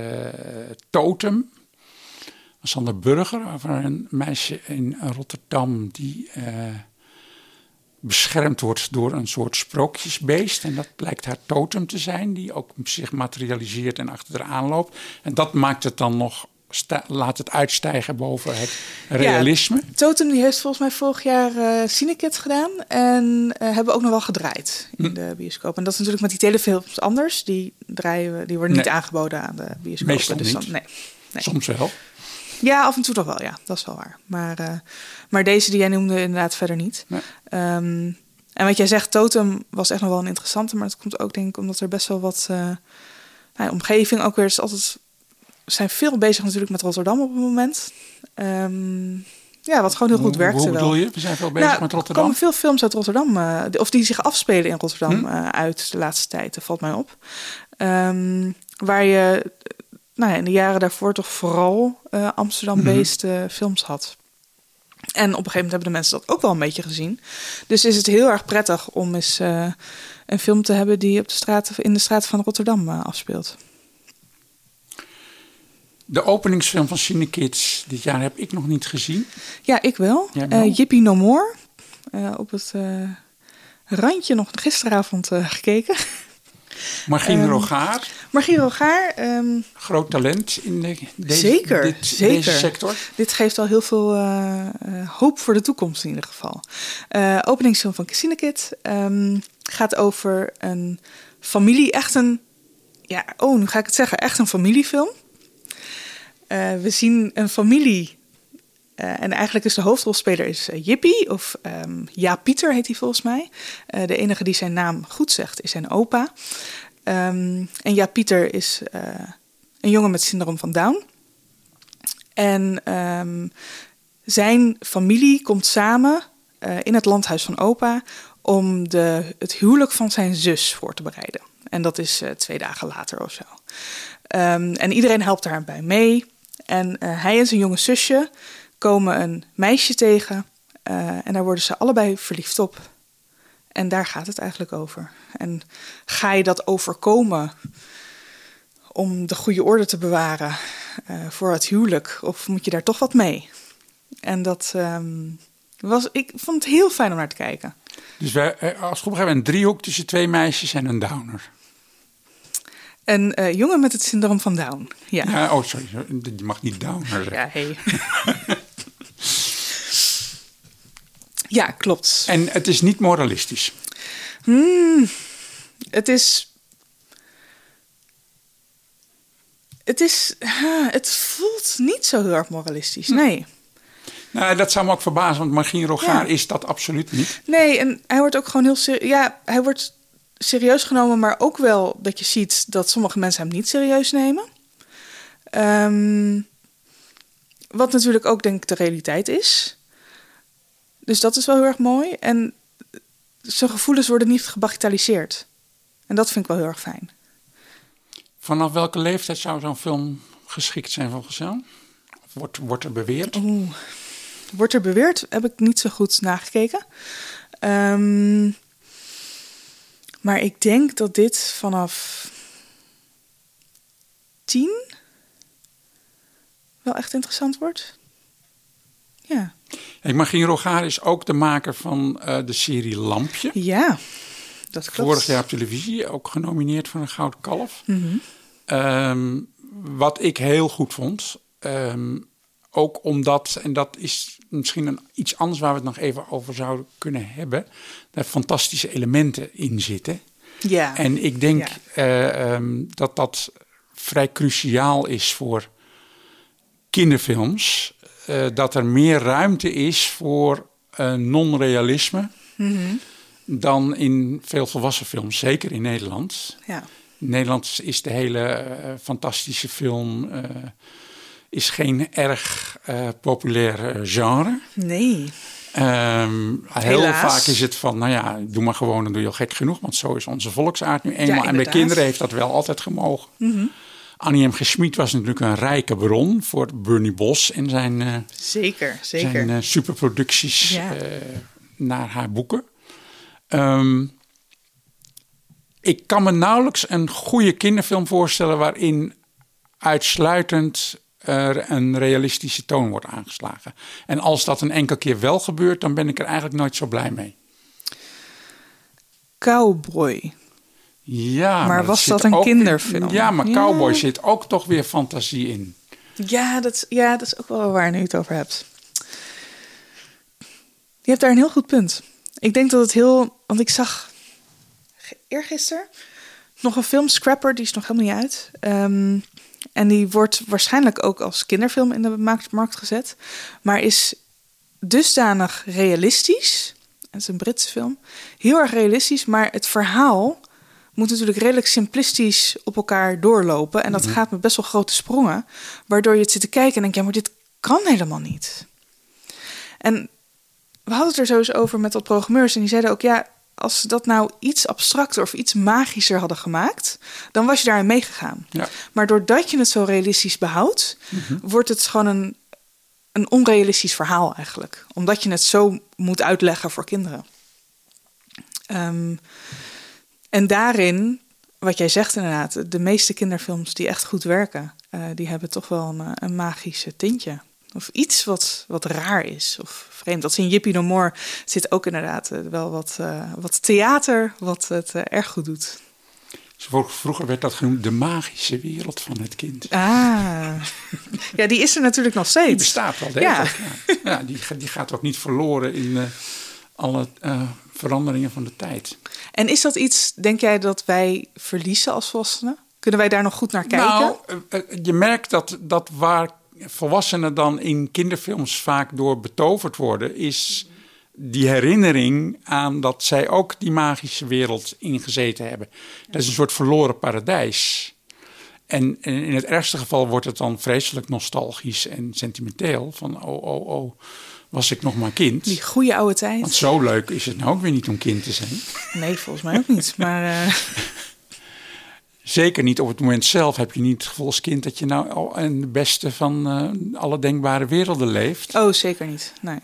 Totem Sander Burger over een meisje in Rotterdam die beschermd wordt door een soort sprookjesbeest. En dat blijkt haar totem te zijn, die ook zich materialiseert en achter haar aanloopt. En dat maakt het dan nog, sta- laat het uitstijgen boven het realisme. Totem die heeft volgens mij vorig jaar eh Cinekids gedaan. En eh, hebben we ook nog wel gedraaid in Hm. de bioscoop. En dat is natuurlijk met die telefilms anders. Die, draaien we, die worden niet aangeboden aan de bioscoop. Meestal dus dan- niet. nee. nee. Soms wel. Ja, af en toe toch wel, ja. Dat is wel waar. Maar, eh, maar deze die jij noemde inderdaad verder niet. Nee. Ehm, en wat jij zegt, Totem was echt nog wel een interessante. Maar dat komt ook denk ik omdat er best wel wat... nou, ja, omgeving ook weer is altijd... We zijn veel bezig natuurlijk met Rotterdam op het moment. Ehm, ja, wat gewoon heel goed werkte Hoe bedoel je? We zijn veel bezig Nou, met Er Rotterdam. komen veel films uit Rotterdam, eh, of die zich afspelen in Rotterdam Hm? eh, uit de laatste tijd, dat valt mij op. Ehm, waar je nou ja, in de jaren daarvoor toch vooral eh, Amsterdam-based eh, films had. En op een gegeven moment hebben de mensen dat ook wel een beetje gezien. Dus is het heel erg prettig om eens een film te hebben die op de straten, in de straten van Rotterdam afspeelt. De openingsfilm van Cinekids dit jaar heb ik nog niet gezien. Ja, ik wel. Eh, Jippie No More. Eh, op het eh, randje nog gisteravond gekeken. Margien Ehm, Rogaar, Rogaar, ehm, groot talent in de, deze, Zeker, dit- zeker. deze sector. dit geeft al heel veel hoop voor de toekomst in ieder geval. Openingsfilm van Casino Kid ehm, gaat over een familie, echt een, ja, oh, nu ga ik het zeggen, echt een familiefilm. Eh, we zien een familie eh, en eigenlijk is de hoofdrolspeler is eh, Jippie, of ehm, Ja Pieter heet hij volgens mij. De enige die zijn naam goed zegt is zijn opa. Ehm, en Ja Pieter is een jongen met syndroom van Down. En ehm, zijn familie komt samen in het landhuis van opa om de, het huwelijk van zijn zus voor te bereiden. En dat is twee dagen later of zo. En iedereen helpt daarbij mee. En eh, hij en zijn jonge zusje komen een meisje tegen. eh, en daar worden ze allebei verliefd op. En daar gaat het eigenlijk over. En ga je dat overkomen om de goede orde te bewaren eh, voor het huwelijk? Of moet je daar toch wat mee? En dat ehm, was, ik vond het heel fijn om naar te kijken. Dus als goed hebben een driehoek tussen twee meisjes en een downer. Een eh, jongen met het syndroom van Down. Ja, ja. Ja, oh, sorry. Je mag niet downer zeggen. hey. ja, klopt. En het is niet moralistisch. Het is. Het is. Het voelt niet zo heel erg moralistisch. Nee. Nou, dat zou me ook verbazen, want Margien Rogaar Ja. is dat absoluut niet. Nee, en hij wordt ook gewoon heel serieus. Ja, hij wordt serieus genomen, maar ook wel dat je ziet dat sommige mensen hem niet serieus nemen. Ehm, wat natuurlijk ook, denk ik, de realiteit is. Dus dat is wel heel erg mooi. En zijn gevoelens worden niet gebagitaliseerd. En dat vind ik wel heel erg fijn. Vanaf welke leeftijd zou zo'n film geschikt zijn volgens jou? Wordt, wordt er beweerd? Oeh. Wordt er beweerd? Heb ik niet zo goed nagekeken. Ehm, maar ik denk dat dit vanaf tien wel echt interessant wordt. Ja, Hey, Margien Rogaar is ook de maker van eh, de serie Lampje. ja dat klopt. Vorig jaar op televisie, ook genomineerd voor een Gouden Kalf. Ehm, wat ik heel goed vond. ehm, ook omdat, en dat is misschien een, iets anders waar we het nog even over zouden kunnen hebben. Daar fantastische elementen in zitten. Ja, En ik denk Ja. eh, ehm, dat dat vrij cruciaal is voor kinderfilms. eh, dat er meer ruimte is voor eh, non-realisme dan in veel volwassen films, zeker in Nederland. ja. In Nederland is de hele fantastische film is geen erg eh, populair eh, genre. Nee. Ehm, heel Helaas. vaak is het van, nou ja, doe maar gewoon, dan doe je al gek genoeg. Want zo is onze volksaard nu eenmaal. en bij kinderen heeft dat wel altijd gemogen. Annie M. Gesmied was natuurlijk een rijke bron voor Bernie Bos en zijn, eh, Zeker, zeker. zijn superproducties Ja. naar haar boeken. Ehm, ik kan me nauwelijks een goede kinderfilm voorstellen waarin uitsluitend een realistische toon wordt aangeslagen. En als dat een enkel keer wel gebeurt, dan ben ik er eigenlijk nooit zo blij mee. Cowboy. Ja, Maar was dat een kinderfilm? Ja, maar Ja. Cowboy zit ook toch weer fantasie in. Ja dat, is- ja, dat is ook wel waar nu je het over hebt. Je hebt daar een heel goed punt. Ik denk dat het heel... Want ik zag eergisteren nog een film, Scrapper, die is nog helemaal niet uit. Ehm, en die wordt waarschijnlijk ook als kinderfilm in de markt, gezet. Maar is dusdanig realistisch. Het is een Britse film. Heel erg realistisch, maar het verhaal moet natuurlijk redelijk simplistisch op elkaar doorlopen. En dat gaat met best wel grote sprongen. Waardoor je het zit te kijken en denkt, ja, maar dit kan helemaal niet. En we hadden het er zo eens over met wat programmeurs. En die zeiden ook, ja, als ze dat nou iets abstracter of iets magischer hadden gemaakt, dan was je daarin meegegaan. Ja. Maar doordat je het zo realistisch behoudt, wordt het gewoon een, een onrealistisch verhaal eigenlijk. Omdat je het zo moet uitleggen voor kinderen. Ehm, en daarin, wat jij zegt inderdaad, de meeste kinderfilms die echt goed werken, eh, die hebben toch wel een, eh, een magische tintje. Of iets wat, wat raar is of vreemd. Dat in Jippie No More zit ook inderdaad eh, wel wat, eh, wat theater wat het eh, erg goed doet. Vroeger- werd dat genoemd de magische wereld van het kind. Ah, ja, die is er natuurlijk nog steeds. Die bestaat wel degelijk. Ja. Ja. die, die gaat ook niet verloren in alle veranderingen van de tijd. En is dat iets, denk jij, dat wij verliezen als volwassenen? Kunnen wij daar nog goed naar kijken? Nou, je merkt dat, dat waar volwassenen dan in kinderfilms vaak door betoverd worden, is die herinnering aan dat zij ook die magische wereld ingezeten hebben. Dat is een soort verloren paradijs. En en in het ergste geval wordt het dan vreselijk nostalgisch en sentimenteel. Van oh, oh, oh, was ik nog maar kind. Die goede oude tijd. Want zo leuk is het nou ook weer niet om kind te zijn. Nee, volgens mij ook niet. Maar eh, Zeker niet op het moment zelf heb je niet het gevoel als kind dat je nou al in de beste van eh, alle denkbare werelden leeft. oh, zeker niet. Nee.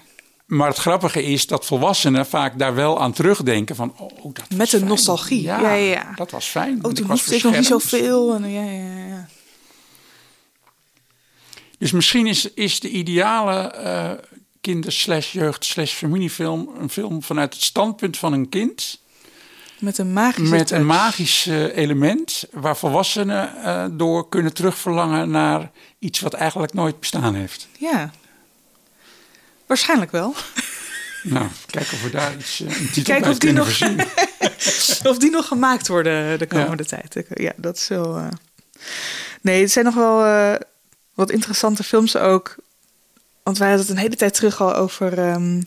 Maar het grappige is dat volwassenen vaak daar wel aan terugdenken van... Oh, dat was Met een fijn. nostalgie. Ja, ja, ja. dat was fijn. Oh, toen hoefde ik nog niet zoveel. En, ja, ja, ja. Dus misschien is, is de ideale eh kinder slash jeugd slash familiefilm... een film vanuit het standpunt van een kind... Met een met magisch element... waar volwassenen eh, door kunnen terugverlangen naar iets wat eigenlijk nooit bestaan heeft. Ja. Waarschijnlijk wel. Nou, kijken of we daar iets, eh, een titel Kijken bij of die nog- of die nog gemaakt worden de komende tijd. Ja, dat is wel... eh, Nee, het zijn nog wel wat interessante films ook. Want wij hadden het een hele tijd terug al over ehm,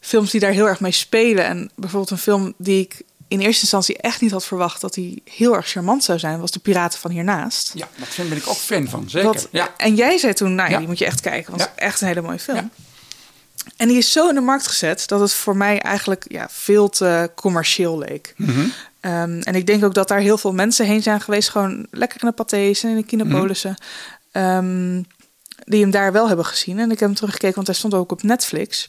films die daar heel erg mee spelen. En bijvoorbeeld een film die ik in eerste instantie echt niet had verwacht... dat die heel erg charmant zou zijn, was De Piraten van Hiernaast. Ja, daar ben ik ook fan van, zeker. Wat- ja. En jij zei toen, nou ja, die moet je echt kijken. Want het is echt een hele mooie film. En die is zo in de markt gezet dat het voor mij eigenlijk ja, veel te commercieel leek. Mhm. Ehm, en ik denk ook dat daar heel veel mensen heen zijn geweest, gewoon lekker in de pathés en in de kinopolissen, ehm, die hem daar wel hebben gezien. En ik heb hem teruggekeken, want hij stond ook op Netflix.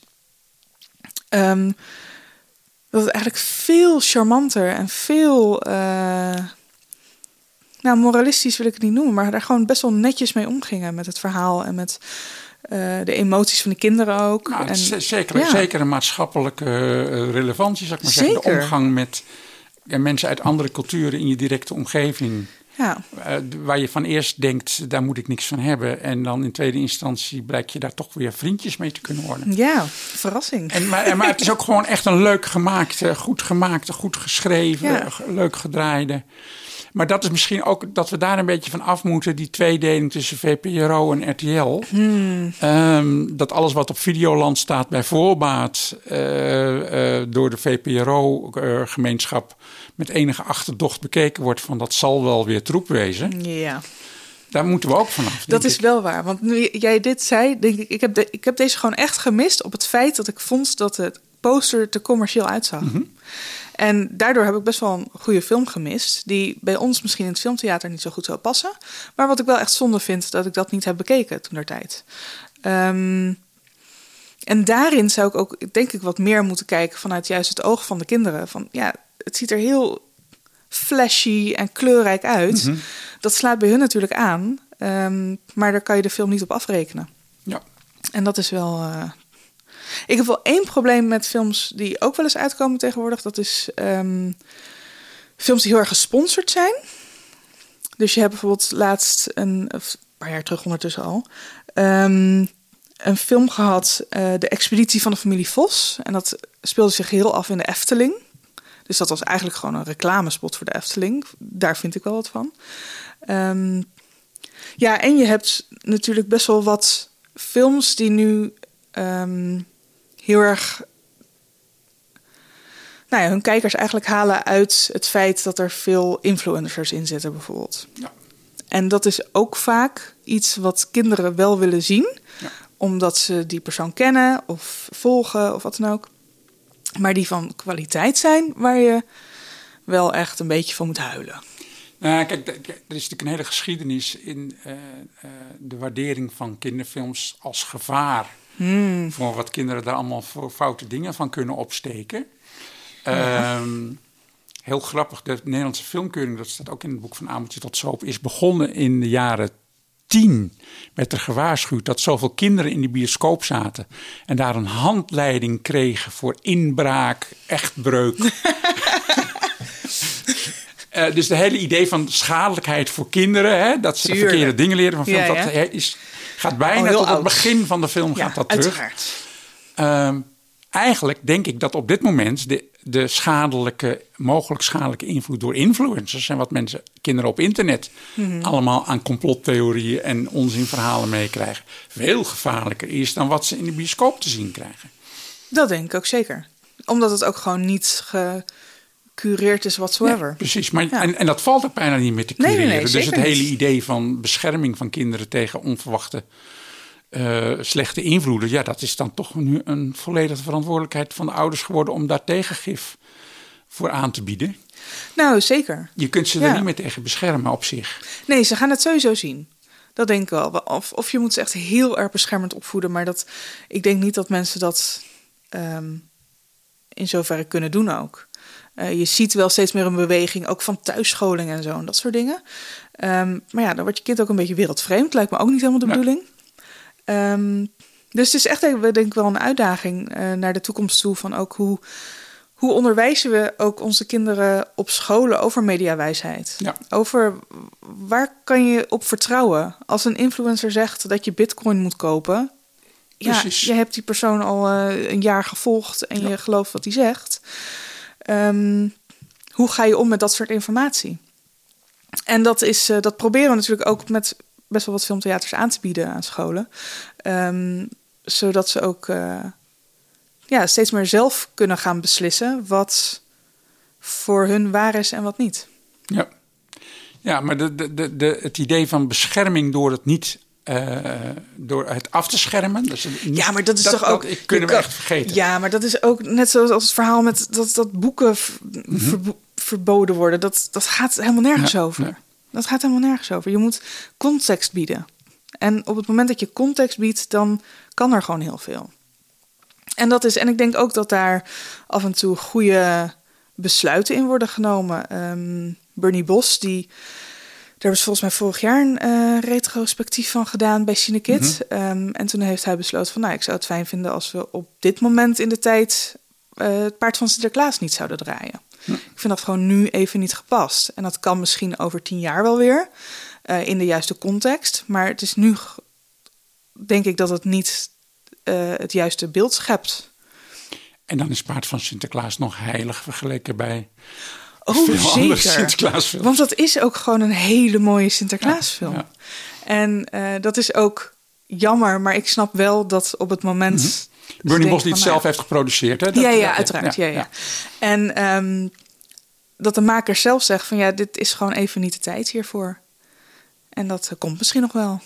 Ehm, dat het eigenlijk veel charmanter en veel, eh, nou moralistisch wil ik het niet noemen, maar daar gewoon best wel netjes mee omgingen met het verhaal en met eh, de emoties van de kinderen ook. Nou, en, zeker, ja. zeker een maatschappelijke eh, relevantie, zou ik maar zeggen. De omgang met mensen uit andere culturen in je directe omgeving. Ja, eh, waar je van eerst denkt, daar moet ik niks van hebben. En dan in tweede instantie blijkt je daar toch weer vriendjes mee te kunnen worden. ja, verrassing. En, maar, en- maar het is ook gewoon echt een leuk gemaakte, goed gemaakte, goed geschreven, Ja. leuk gedraaide. Maar dat is misschien ook dat we daar een beetje van af moeten, die tweedeling tussen VPRO en RTL. Hmm. Ehm, dat alles wat op Videoland staat bij voorbaat eh, eh, door de VPRO-gemeenschap met enige achterdocht bekeken wordt van dat zal wel weer troep wezen. Ja, Daar moeten we ook vanaf. dat is ik. wel waar. Want nu jij dit zei, denk ik, ik heb, de, ik heb deze gewoon echt gemist op het feit dat ik vond dat het poster er te commercieel uitzag. Mhm. En daardoor heb ik best wel een goede film gemist, die bij ons misschien in het filmtheater niet zo goed zou passen. Maar wat ik wel echt zonde vind, dat ik dat niet heb bekeken toen der tijd. Ehm, en daarin zou ik ook, denk ik, wat meer moeten kijken vanuit juist het oog van de kinderen. Van ja, het ziet er heel flashy en kleurrijk uit. Mhm. Dat slaat bij hun natuurlijk aan, ehm, maar daar kan je de film niet op afrekenen. Ja. En dat is wel. eh, Ik heb wel één probleem met films die ook wel eens uitkomen tegenwoordig. Dat is ehm, films die heel erg gesponsord zijn. Dus je hebt bijvoorbeeld laatst een, of een paar jaar terug ondertussen al, ehm, een film gehad, eh, De Expeditie van de Familie Vos. En dat speelde zich heel af in de Efteling. Dus dat was eigenlijk gewoon een reclamespot voor de Efteling. Daar vind ik wel wat van. Ehm, ja, en je hebt natuurlijk best wel wat films die nu ehm, heel erg. Nou ja, hun kijkers eigenlijk halen uit het feit dat er veel influencers in zitten, bijvoorbeeld. Ja. En dat is ook vaak iets wat kinderen wel willen zien, Ja. omdat ze die persoon kennen of volgen of wat dan ook. Maar die van kwaliteit zijn waar je wel echt een beetje van moet huilen. Nou, kijk, er is natuurlijk een hele geschiedenis in eh, eh, de waardering van kinderfilms als gevaar. Voor wat kinderen daar allemaal voor foute dingen van kunnen opsteken. Ehm, heel grappig, de Nederlandse filmkeuring, dat staat ook in het boek van Ameltje tot Zoop, is begonnen in de jaren tien. Werd er gewaarschuwd dat zoveel kinderen in de bioscoop zaten. En daar een handleiding kregen voor inbraak, echtbreuk. Eh, dus de hele idee van schadelijkheid voor kinderen, hè, dat ze Tuurlijk. verkeerde dingen leren van Ja, ja. dat is, gaat bijna tot het begin van de film Ja, gaat dat terug. uiteraard. Eigenlijk denk ik dat op dit moment de, de schadelijke, mogelijk schadelijke invloed door influencers en wat mensen, kinderen op internet, Mhm. allemaal aan complottheorieën en onzinverhalen meekrijgen, veel gevaarlijker is dan wat ze in de bioscoop te zien krijgen. Dat denk ik ook zeker. Omdat het ook gewoon niet gecureerd is whatsoever. Ja, precies, maar, Ja. en, en dat valt ook bijna niet meer te cureren. nee, nee, dus het hele idee van bescherming van kinderen tegen onverwachte eh, slechte invloeden, ja, dat is dan toch nu een volledige verantwoordelijkheid van de ouders geworden om daar tegengif voor aan te bieden. Nou, zeker. Je kunt ze er niet meer tegen beschermen op zich. Nee, ze gaan het sowieso zien. Dat denk ik wel. Of, of je moet ze echt heel erg beschermend opvoeden. Maar dat, ik denk niet dat mensen dat ehm, in zoverre kunnen doen ook. Eh, je ziet wel steeds meer een beweging, ook van thuisscholing en zo en dat soort dingen. Ehm, maar ja, dan wordt je kind ook een beetje wereldvreemd. Lijkt me ook niet helemaal de Nee. bedoeling. Ehm, dus het is echt denk ik wel een uitdaging eh, naar de toekomst toe. Van ook hoe, hoe onderwijzen we ook onze kinderen op scholen over mediawijsheid? Ja. Over waar kan je op vertrouwen? Als een influencer zegt dat je bitcoin moet kopen. Ja, je hebt die persoon al eh, een jaar gevolgd en je gelooft wat hij zegt. Ehm, hoe ga je om met dat soort informatie? En dat, is, eh, dat proberen we natuurlijk ook met best wel wat filmtheaters aan te bieden aan scholen. Ehm, zodat ze ook eh, ja, steeds meer zelf kunnen gaan beslissen wat voor hun waar is en wat niet. Ja, ja maar de, de, het idee van bescherming door het niet. eh, door het af te schermen. Dus niet- Ja, maar dat is toch ook. ik kunnen we echt vergeten. Ja, maar dat is ook net zoals als het verhaal met dat, dat boeken Mhm. verbo- verboden worden. Dat, dat gaat helemaal nergens Ja, over. Dat gaat helemaal nergens over. Je moet context bieden. En op het moment dat je context biedt, dan kan er gewoon heel veel. En dat is, en ik denk ook dat daar af en toe goede besluiten in worden genomen. Ehm, Bernie Bos, die daar ze volgens mij vorig jaar een eh, retrospectief van gedaan bij Cinekid. Ehm, en toen heeft hij besloten van, nou, ik zou het fijn vinden als we op dit moment in de tijd eh, het paard van Sinterklaas niet zouden draaien. Ik vind dat gewoon nu even niet gepast. En dat kan misschien over tien jaar wel weer, eh, in de juiste context. Maar het is nu, denk ik, dat het niet eh, het juiste beeld schept. En dan is Paard van Sinterklaas nog heilig vergeleken bij Oh, veel zeker. Want dat is ook gewoon een hele mooie Sinterklaasfilm. Ja, En eh, dat is ook jammer, maar ik snap wel dat op het moment. Bernie Bos die het nou, zelf heeft geproduceerd. Hè? Dat- ja, ja, uiteraard. Ja, ja. En ehm, dat de maker zelf zegt van ja, dit is gewoon even niet de tijd hiervoor. En dat eh, komt misschien nog wel.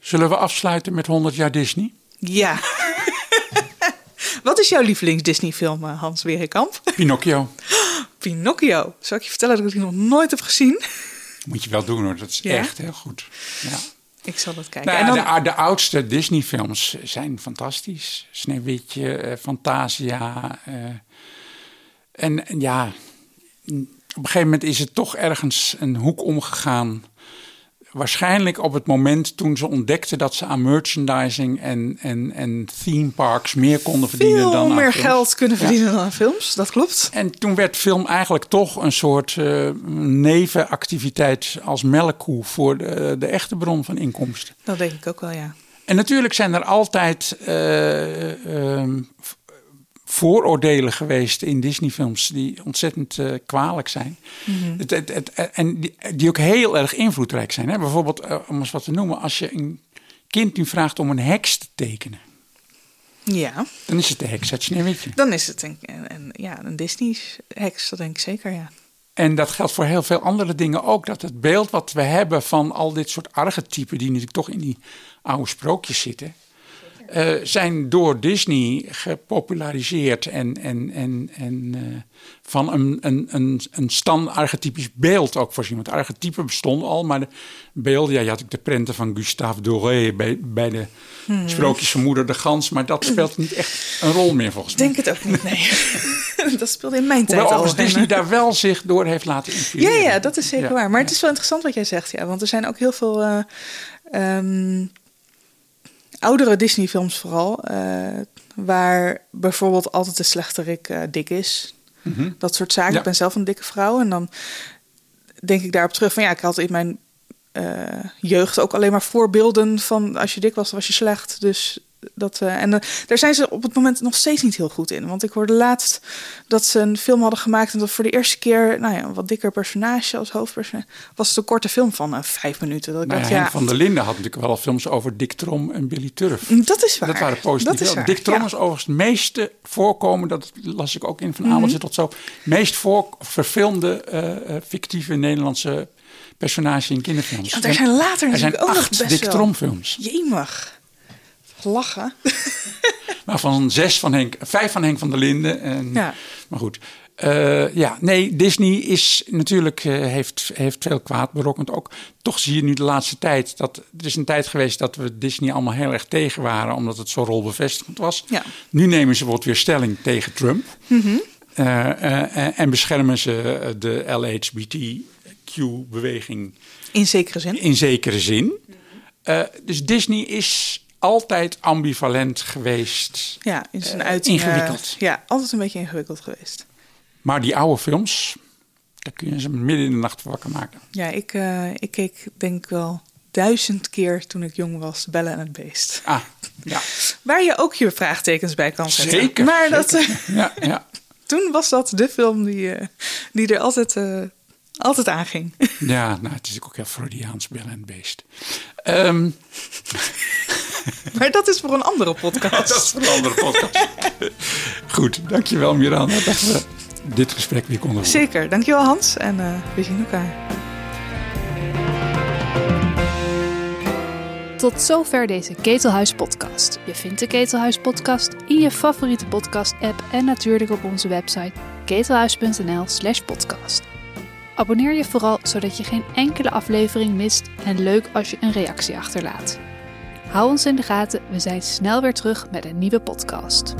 Zullen we afsluiten met 100 jaar Disney? Ja. Wat is jouw lievelings Disney-film, eh, Hans Werekamp? Pinocchio. Pinocchio. Zal ik je vertellen dat ik die nog nooit heb gezien? Moet je wel doen hoor, dat is Ja? echt heel goed. Ja. Ik zal dat kijken. Nou, en dan, de, de oudste Disney-films zijn fantastisch. Sneeuwwitje, eh, Fantasia. eh, en, en ja, op een gegeven moment is het toch ergens een hoek omgegaan. Waarschijnlijk op het moment toen ze ontdekten dat ze aan merchandising en, en, en theme parks meer konden verdienen veel dan aan meer films. geld kunnen Ja. verdienen dan aan films. Dat klopt. En toen werd film eigenlijk toch een soort eh, nevenactiviteit als melkkoe voor de, de echte bron van inkomsten. Dat denk ik ook wel, ja. En natuurlijk zijn er altijd eh, v- vooroordelen geweest in Disney-films die ontzettend eh, kwalijk zijn. Het, het, het- en die, die ook heel erg invloedrijk zijn. Hè? Bijvoorbeeld, eh, om eens wat te noemen, als je een kind nu vraagt om een heks te tekenen, Ja, dan is het de heks uit Sneeuwwitje. dan is het een, een, ja, een Disney-heks, dat denk ik zeker, ja. En dat geldt voor heel veel andere dingen ook. Dat het beeld wat we hebben van al dit soort archetypen, die natuurlijk toch in die oude sprookjes zitten, eh, zijn door Disney gepopulariseerd en, en, en, en eh, van een, een, een, een stand archetypisch beeld ook voorzien. Want archetypen bestonden al, maar de beelden, ja, je had ook de prenten van Gustave Doré bij, bij de sprookjes van Moeder de Gans, maar dat speelt niet echt een rol meer volgens Ik mij. denk het ook niet, nee. dat speelde in mijn tijd Hoewel al. overigens Disney daar wel zich door heeft laten Ja, inspireren. ja, dat is zeker Ja. waar. Maar het is wel interessant wat jij zegt, ja. Want er zijn ook heel veel eh, ehm, oudere Disney-films vooral... eh, waar bijvoorbeeld altijd de slechterik eh dik is. Dat soort zaken. Ja. Ik ben zelf een dikke vrouw. En dan denk ik daarop terug van... ja, ik had in mijn eh, jeugd ook alleen maar voorbeelden van... als je dik was, was je slecht. Dus dat, eh, en eh, daar zijn ze op het moment nog steeds niet heel goed in. Want ik hoorde laatst dat ze een film hadden gemaakt... en dat voor de eerste keer nou ja, een wat dikker personage als hoofdpersonage... was het een korte film van eh, vijf minuten. Dat ik Nou dacht, Henk ja, van der Linden had natuurlijk wel films over Dick Trom en Billy Turf. dat is waar. Dat waren positief. Dat Dick Trom ja. is overigens het meeste voorkomen, dat las ik ook in van Mhm. Ameltje tot zo, meest voor, verfilmde fictieve Nederlandse personage in kinderfilms. Er zijn later er zijn natuurlijk ook nog best Dick wel. Trom films. Jemig. Lachen. Waarvan zes van Henk, vijf van Henk van der Linden. En, Ja. Maar goed. Eh, ja, nee, Disney is natuurlijk, eh, heeft, heeft veel kwaad berokkend ook. Toch zie je nu de laatste tijd dat er is een tijd geweest dat we Disney allemaal heel erg tegen waren, omdat het zo rolbevestigend was. Ja. Nu nemen ze bijvoorbeeld weer stelling tegen Trump. Eh, eh, en beschermen ze de LHBTQ-beweging In zekere zin. in zekere zin. Dus Disney is altijd ambivalent geweest. Ja, in zijn uiting. eh, ingewikkeld. ja, altijd een beetje ingewikkeld geweest. Maar die oude films, daar kun je ze midden in de nacht wakker maken. Ja, ik, eh, ik keek denk ik wel duizend keer toen ik jong was, Bellen en het Beest. Ah, ja. Waar je ook je vraagtekens bij kan zetten. Zeker, Maar dat, zeker. eh, Ja, ja. toen was dat de film die, eh, die er altijd, eh, altijd aanging. ja, nou, het is ook heel Freudiaans, Bellen en het Beest. Ehm, maar dat is voor een andere podcast. dat is voor een andere podcast. Goed, dankjewel Miranda dat we dit gesprek weer konden voeren. Zeker, dankjewel Hans en eh, we zien elkaar. Tot zover deze Ketelhuis podcast. Je vindt de Ketelhuis podcast in je favoriete podcast app en natuurlijk op onze website ketelhuis.nl slash podcast. Abonneer je vooral zodat je geen enkele aflevering mist en leuk als je een reactie achterlaat. Hou ons in de gaten, we zijn snel weer terug met een nieuwe podcast.